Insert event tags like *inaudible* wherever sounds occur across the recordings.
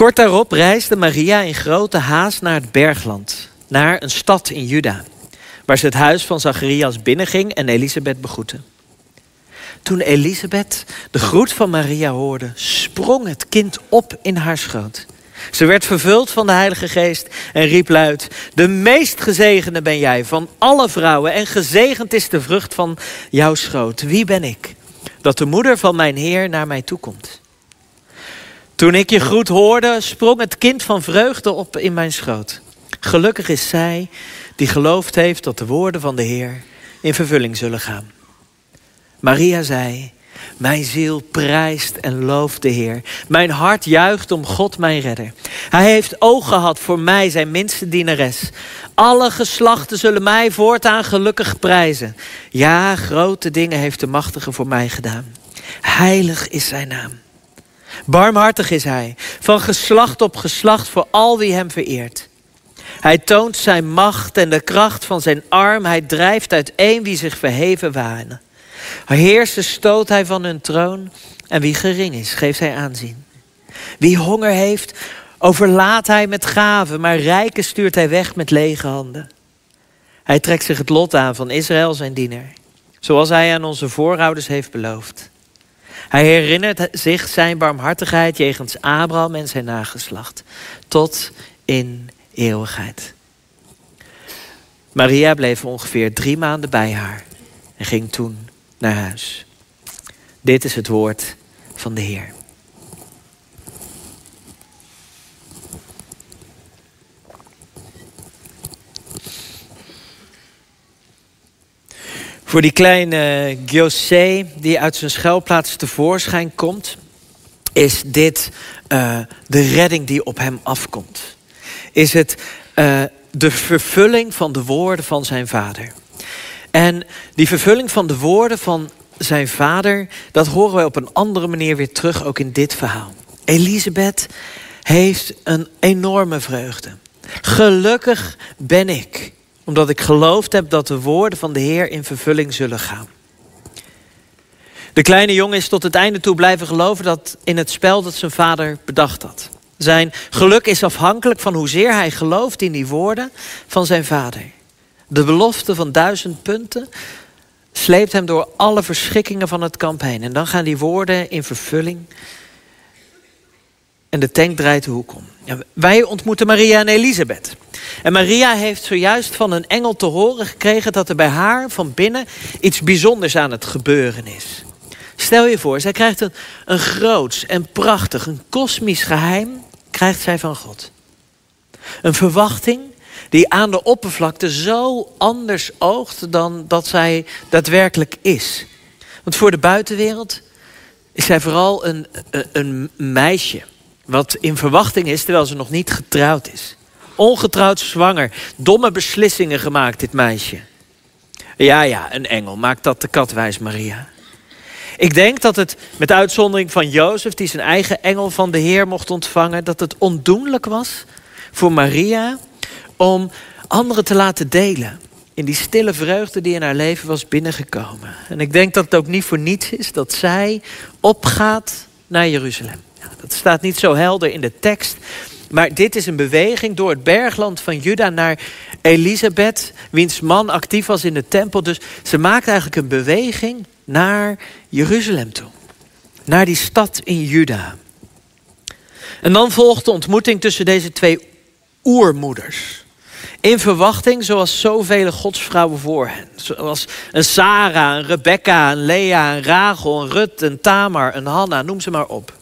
Kort daarop reisde Maria in grote haast naar het bergland, naar een stad in Juda, waar ze het huis van Zacharias binnenging en Elisabeth begroette. Toen Elisabeth de groet van Maria hoorde, sprong het kind op in haar schoot. Ze werd vervuld van de Heilige Geest en riep luid: De meest gezegende ben jij van alle vrouwen, en gezegend is de vrucht van jouw schoot. Wie ben ik? Dat de moeder van mijn Heer naar mij toekomt. Toen ik je groet hoorde, sprong het kind van vreugde op in mijn schoot. Gelukkig is zij die geloofd heeft dat de woorden van de Heer in vervulling zullen gaan. Maria zei: Mijn ziel prijst en looft de Heer. Mijn hart juicht om God, mijn redder. Hij heeft oog gehad voor mij, zijn minste dienares. Alle geslachten zullen mij voortaan gelukkig prijzen. Ja, grote dingen heeft de Machtige voor mij gedaan. Heilig is zijn naam. Barmhartig is hij, van geslacht op geslacht voor al wie hem vereert. Hij toont zijn macht en de kracht van zijn arm. Hij drijft uiteen wie zich verheven wanen. Heersen stoot hij van hun troon en wie gering is, geeft hij aanzien. Wie honger heeft, overlaat hij met gaven, maar rijken stuurt hij weg met lege handen. Hij trekt zich het lot aan van Israël, zijn diener, zoals hij aan onze voorouders heeft beloofd. Hij herinnert zich zijn barmhartigheid jegens Abraham en zijn nageslacht, tot in eeuwigheid. Maria bleef ongeveer drie maanden bij haar en ging toen naar huis. Dit is het woord van de Heer. Voor die kleine Giosé die uit zijn schuilplaats tevoorschijn komt, is dit uh, de redding die op hem afkomt. Is het uh, de vervulling van de woorden van zijn vader. En die vervulling van de woorden van zijn vader, dat horen wij op een andere manier weer terug, ook in dit verhaal. Elisabeth heeft een enorme vreugde. Gelukkig ben ik, omdat ik geloofd heb dat de woorden van de Heer in vervulling zullen gaan. De kleine jongen is tot het einde toe blijven geloven dat in het spel dat zijn vader bedacht had. Zijn geluk is afhankelijk van hoezeer hij gelooft in die woorden van zijn vader. De belofte van duizend punten sleept hem door alle verschikkingen van het kamp heen. En dan gaan die woorden in vervulling. En de tank draait de hoek om. Ja, wij ontmoeten Maria en Elisabeth. En Maria heeft zojuist van een engel te horen gekregen dat er bij haar van binnen iets bijzonders aan het gebeuren is. Stel je voor, zij krijgt een, een groots en prachtig, een kosmisch geheim, krijgt zij van God. Een verwachting die aan de oppervlakte zo anders oogt dan dat zij daadwerkelijk is. Want voor de buitenwereld is zij vooral een, een, een meisje. Wat in verwachting is terwijl ze nog niet getrouwd is. Ongetrouwd zwanger. Domme beslissingen gemaakt, dit meisje. Ja, ja, een engel. Maakt dat de kat wijs, Maria. Ik denk dat het, met uitzondering van Jozef, die zijn eigen engel van de Heer mocht ontvangen, dat het ondoenlijk was voor Maria om anderen te laten delen. In die stille vreugde die in haar leven was binnengekomen. En ik denk dat het ook niet voor niets is dat zij opgaat naar Jeruzalem. Dat staat niet zo helder in de tekst. Maar dit is een beweging door het bergland van Juda naar Elisabeth, wiens man actief was in de tempel. Dus ze maakt eigenlijk een beweging naar Jeruzalem toe. Naar die stad in Juda. En dan volgt de ontmoeting tussen deze twee oermoeders. In verwachting, zoals zoveel godsvrouwen voor hen. Zoals een Sarah, een Rebecca, een Lea, een Rachel, een Rut, een Tamar, een Hanna, noem ze maar op.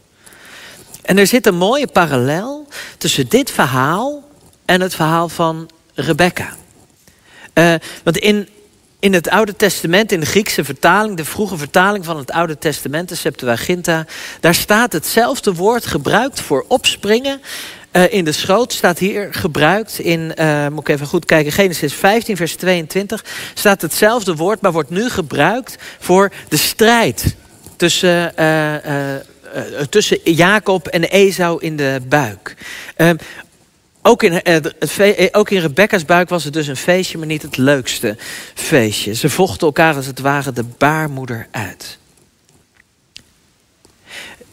En er zit een mooie parallel tussen dit verhaal en het verhaal van Rebecca. Uh, want in, in het Oude Testament, in de Griekse vertaling, de vroege vertaling van het Oude Testament, de Septuaginta, daar staat hetzelfde woord gebruikt voor opspringen uh, in de schoot staat hier gebruikt in, uh, moet ik even goed kijken, Genesis 15, vers 22, staat hetzelfde woord, maar wordt nu gebruikt voor de strijd tussen, tussen Jacob en Esau in de buik. Ehm, ook in, ook in Rebecca's buik was het dus een feestje, maar niet het leukste feestje. Ze vochten elkaar als het ware de baarmoeder uit.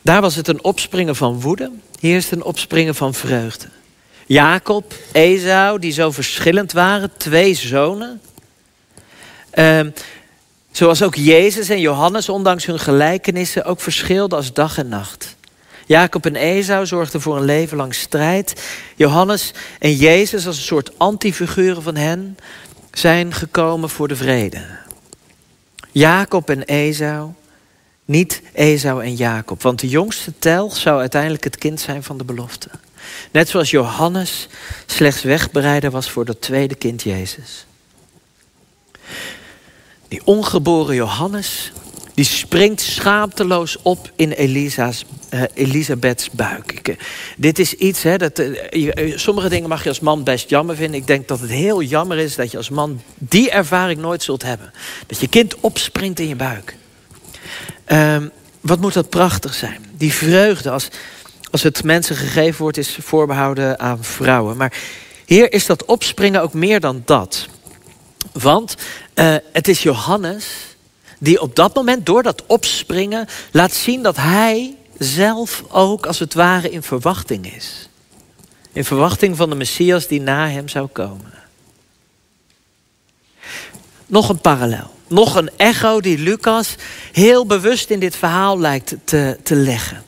Daar was het een opspringen van woede. Hier is het een opspringen van vreugde. Jacob, Esau, die zo verschillend waren, twee zonen. Ehm, zoals ook Jezus en Johannes, ondanks hun gelijkenissen, ook verschilden als dag en nacht. Jacob en Esau zorgden voor een leven lang strijd. Johannes en Jezus, als een soort antifiguren van hen, zijn gekomen voor de vrede. Jacob en Esau, niet Esau en Jacob. Want de jongste tel zou uiteindelijk het kind zijn van de belofte. Net zoals Johannes slechts wegbereider was voor dat tweede kind Jezus. Die ongeboren Johannes, die springt schaamteloos op in Elisa's, uh, Elisabeths buik. Eh, dit is iets, hè, dat, uh, sommige dingen mag je als man best jammer vinden. Ik denk dat het heel jammer is dat je als man die ervaring nooit zult hebben. Dat je kind opspringt in je buik. Um, wat moet dat prachtig zijn. Die vreugde als, als het mensen gegeven wordt is voorbehouden aan vrouwen. Maar hier is dat opspringen ook meer dan dat. Want het is Johannes die op dat moment door dat opspringen laat zien dat hij zelf ook als het ware in verwachting is. In verwachting van de Messias die na hem zou komen. Nog een parallel. Nog een echo die Lucas heel bewust in dit verhaal lijkt te, te leggen.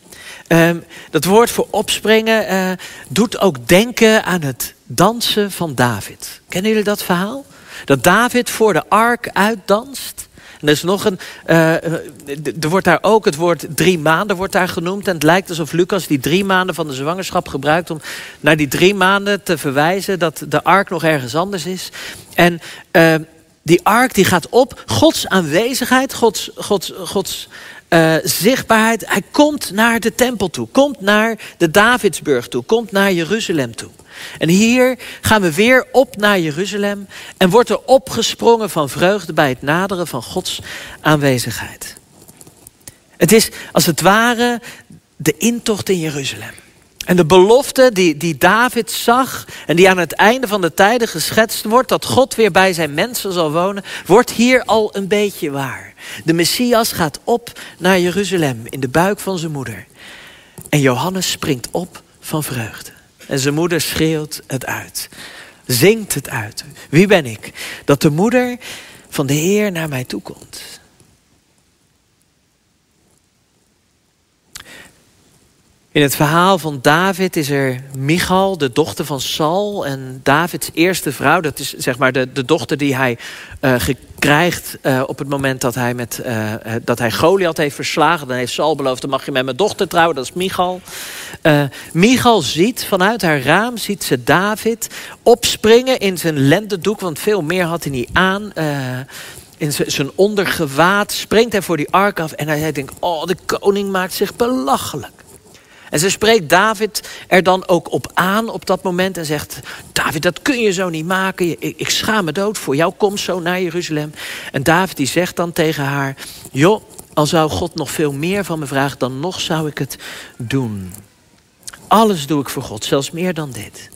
Um, dat woord voor opspringen uh, doet ook denken aan het dansen van David. Kennen jullie dat verhaal? Dat David voor de ark uitdanst. En er is nog een. Uh, er wordt daar ook het woord drie maanden wordt daar genoemd. En het lijkt alsof Lucas die drie maanden van de zwangerschap gebruikt om naar die drie maanden te verwijzen dat de ark nog ergens anders is. En uh, die ark die gaat op. Gods aanwezigheid, Gods, Gods, Gods uh, zichtbaarheid. Hij komt naar de tempel toe. Komt naar de Davidsburg toe. Komt naar Jeruzalem toe. En hier gaan we weer op naar Jeruzalem. En wordt er opgesprongen van vreugde bij het naderen van Gods aanwezigheid. Het is als het ware de intocht in Jeruzalem. En de belofte die, die David zag en die aan het einde van de tijden geschetst wordt, dat God weer bij zijn mensen zal wonen, wordt hier al een beetje waar. De Messias gaat op naar Jeruzalem in de buik van zijn moeder. En Johannes springt op van vreugde. En zijn moeder schreeuwt het uit, zingt het uit. Wie ben ik? Dat de moeder van de Heer naar mij toe komt. In het verhaal van David is er Michal, de dochter van Saul. En Davids eerste vrouw, dat is zeg maar de, de dochter die hij uh, krijgt uh, op het moment dat hij, met, uh, dat hij Goliath heeft verslagen. Dan heeft Saul beloofd, dan mag je met mijn dochter trouwen, dat is Michal. Michal ziet vanuit haar raam, ziet ze David opspringen in zijn lendendoek. Want veel meer had hij niet aan in zijn ondergewaad springt hij voor die ark af en hij denkt: Oh, de koning maakt zich belachelijk. En ze spreekt David er dan ook op aan op dat moment en zegt: David, dat kun je zo niet maken. Ik, ik schaam me dood voor jouw komst zo naar Jeruzalem. En David die zegt dan tegen haar: Joh, al zou God nog veel meer van me vragen, dan nog zou ik het doen. Alles doe ik voor God, zelfs meer dan dit.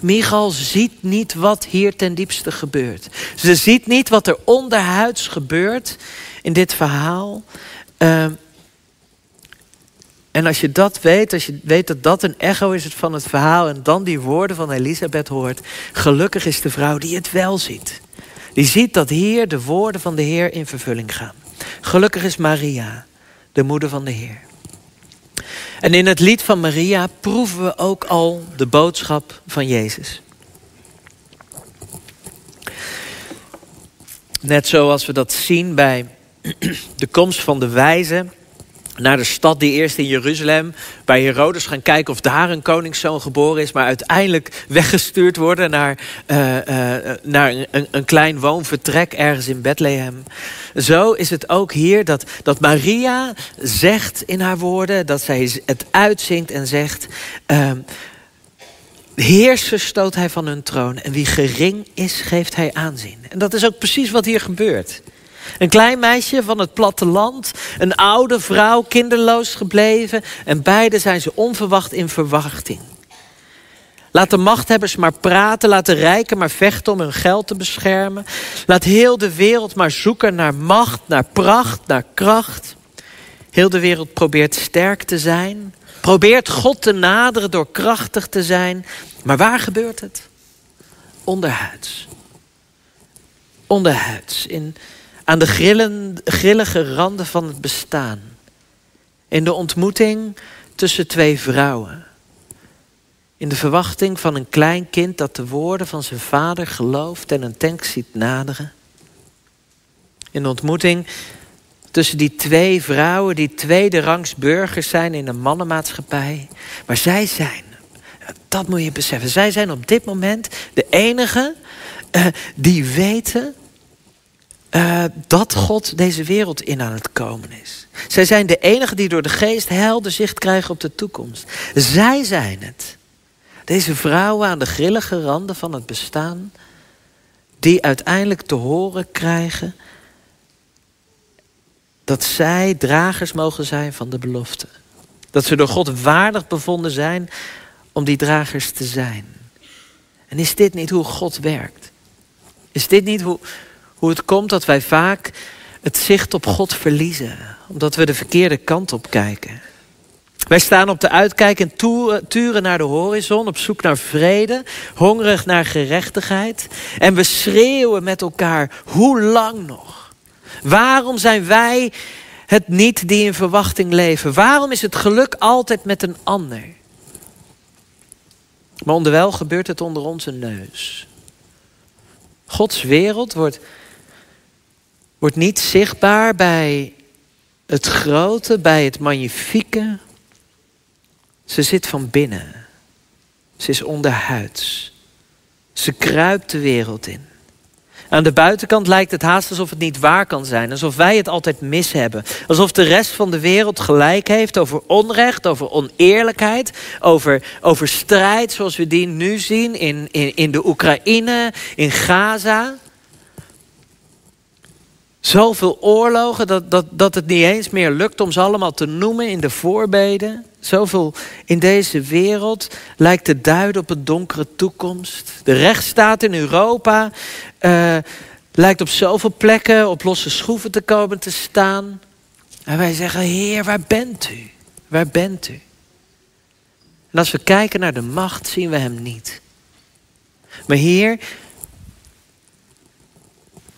Michal ziet niet wat hier ten diepste gebeurt. Ze ziet niet wat er onderhuids gebeurt in dit verhaal. Uh, en als je dat weet, als je weet dat dat een echo is van het verhaal en dan die woorden van Elisabeth hoort, gelukkig is de vrouw die het wel ziet. Die ziet dat hier de woorden van de Heer in vervulling gaan. Gelukkig is Maria, de moeder van de Heer. En in het lied van Maria proeven we ook al de boodschap van Jezus. Net zoals we dat zien bij *clears throat* de komst van de wijzen naar de stad die eerst in Jeruzalem bij Herodes gaan kijken of daar een koningszoon geboren is, maar uiteindelijk weggestuurd worden naar, uh, uh, naar een, een, klein woonvertrek ergens in Bethlehem. Zo is het ook hier dat, dat Maria zegt in haar woorden, dat zij het uitzingt en zegt. Uh, Heersers stoot hij van hun troon en wie gering is, geeft hij aanzien. En dat is ook precies wat hier gebeurt. Een klein meisje van het platteland, een oude vrouw, kinderloos gebleven. En beide zijn ze onverwacht in verwachting. Laat de machthebbers maar praten, laat de rijken maar vechten om hun geld te beschermen. Laat heel de wereld maar zoeken naar macht, naar pracht, naar kracht. Heel de wereld probeert sterk te zijn. Probeert God te naderen door krachtig te zijn. Maar waar gebeurt het? Onderhuids. Onderhuids. In, aan de grillen, grillige randen van het bestaan. In de ontmoeting tussen twee vrouwen. In de verwachting van een klein kind dat de woorden van zijn vader gelooft en een tank ziet naderen. In de ontmoeting tussen die twee vrouwen die tweede rangs burgers zijn in een mannenmaatschappij. Maar zij zijn, dat moet je beseffen, zij zijn op dit moment de enige uh, die weten uh, dat God deze wereld in aan het komen is. Zij zijn de enigen die door de geest helder zicht krijgen op de toekomst. Zij zijn het. Deze vrouwen aan de grillige randen van het bestaan, die uiteindelijk te horen krijgen dat zij dragers mogen zijn van de belofte. Dat ze door God waardig bevonden zijn om die dragers te zijn. En is dit niet hoe God werkt? Is dit niet hoe, hoe het komt dat wij vaak het zicht op God verliezen, omdat we de verkeerde kant op kijken? Wij staan op de uitkijk en turen naar de horizon, op zoek naar vrede, hongerig naar gerechtigheid. En we schreeuwen met elkaar, hoe lang nog? Waarom zijn wij het niet die in verwachting leven? Waarom is het geluk altijd met een ander? Maar onderwijl gebeurt het onder onze neus. Gods wereld wordt, wordt niet zichtbaar bij het grote, bij het magnifieke. Ze zit van binnen. Ze is onderhuids. Ze kruipt de wereld in. Aan de buitenkant lijkt het haast alsof het niet waar kan zijn. Alsof wij het altijd mis hebben. Alsof de rest van de wereld gelijk heeft over onrecht, over oneerlijkheid, over, over strijd zoals we die nu zien in, in, in de Oekraïne, in Gaza. Zoveel oorlogen dat, dat, dat het niet eens meer lukt om ze allemaal te noemen in de voorbeden. Zoveel in deze wereld lijkt te duiden op een donkere toekomst. De rechtsstaat in Europa uh, lijkt op zoveel plekken op losse schroeven te komen te staan. En wij zeggen, Heer, waar bent u? Waar bent u? En als we kijken naar de macht, zien we hem niet. Maar hier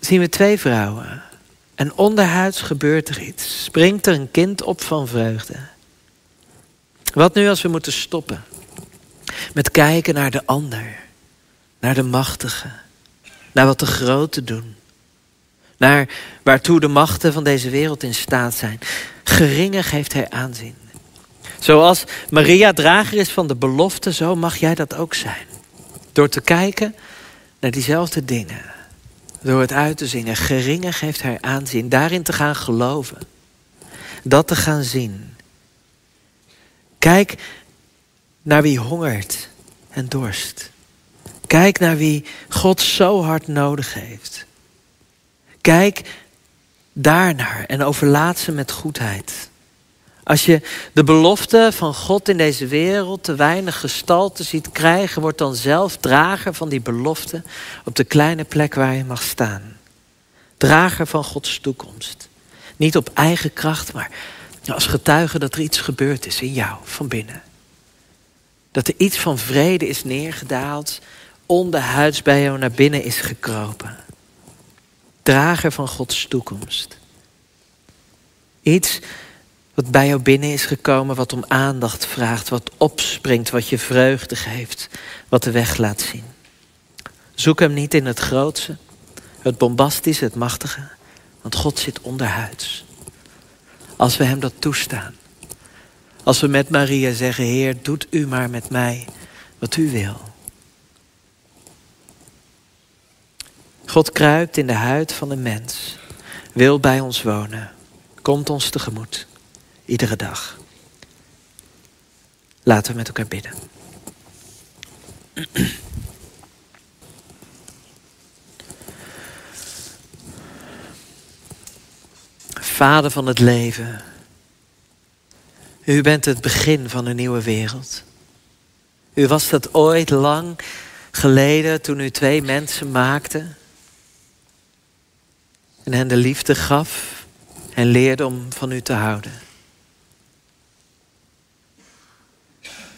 zien we twee vrouwen. En onderhuids gebeurt er iets. Springt er een kind op van vreugde. Wat nu als we moeten stoppen? Met kijken naar de ander. Naar de machtige. Naar wat de grote doen. Naar waartoe de machten van deze wereld in staat zijn. Geringe geeft hij aanzien. Zoals Maria drager is van de belofte, zo mag jij dat ook zijn. Door te kijken naar diezelfde dingen. Door het uit te zingen. Geringe geeft hij aanzien. Daarin te gaan geloven. Dat te gaan zien. Kijk naar wie hongert en dorst. Kijk naar wie God zo hard nodig heeft. Kijk daarnaar en overlaat ze met goedheid. Als je de belofte van God in deze wereld te weinig gestalte ziet krijgen, wordt dan zelf drager van die belofte op de kleine plek waar je mag staan. Drager van Gods toekomst. Niet op eigen kracht, maar als getuige dat er iets gebeurd is in jou van binnen. Dat er iets van vrede is neergedaald, onderhuids bij jou naar binnen is gekropen. Drager van Gods toekomst. Iets wat bij jou binnen is gekomen, wat om aandacht vraagt, wat opspringt, wat je vreugde geeft, wat de weg laat zien. Zoek hem niet in het grootste, het bombastische, het machtige, want God zit onderhuids. Als we hem dat toestaan. Als we met Maria zeggen, Heer, doet u maar met mij wat u wil. God kruipt in de huid van een mens, wil bij ons wonen, komt ons tegemoet, iedere dag. Laten we met elkaar bidden. Vader van het leven. U bent het begin van een nieuwe wereld. U was dat ooit lang geleden toen u twee mensen maakte. En hen de liefde gaf en leerde om van u te houden.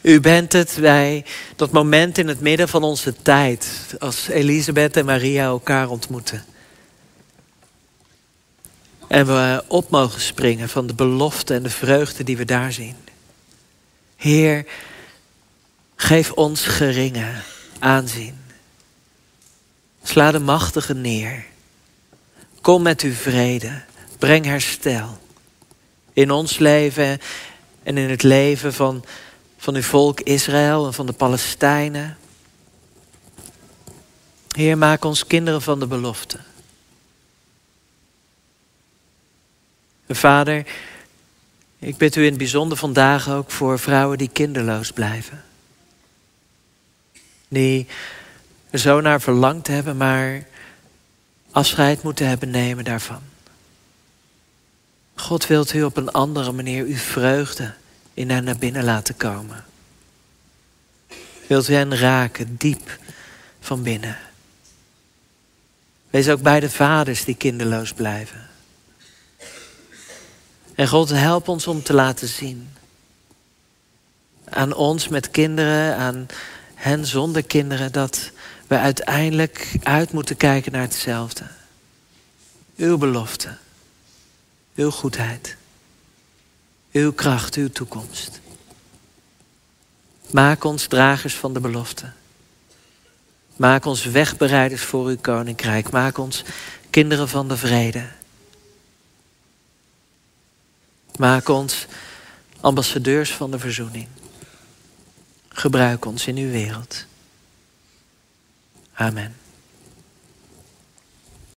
U bent het bij dat moment in het midden van onze tijd, als Elisabeth en Maria elkaar ontmoeten. En we op mogen springen van de belofte en de vreugde die we daar zien. Heer, geef ons geringe aanzien. Sla de machtige neer. Kom met uw vrede. Breng herstel. In ons leven en in het leven van, van uw volk Israël en van de Palestijnen. Heer, maak ons kinderen van de belofte. Vader, ik bid u in het bijzonder vandaag ook voor vrouwen die kinderloos blijven. Die er zo naar verlangd hebben, maar afscheid moeten hebben nemen daarvan. God wilt u op een andere manier uw vreugde in hen naar binnen laten komen. Wilt u hen raken, diep van binnen. Wees ook bij de vaders die kinderloos blijven. En God, help ons om te laten zien. Aan ons met kinderen, aan hen zonder kinderen, dat we uiteindelijk uit moeten kijken naar hetzelfde. Uw belofte, uw goedheid, uw kracht, uw toekomst. Maak ons dragers van de belofte. Maak ons wegbereiders voor uw koninkrijk. Maak ons kinderen van de vrede. Maak ons ambassadeurs van de verzoening. Gebruik ons in uw wereld. Amen.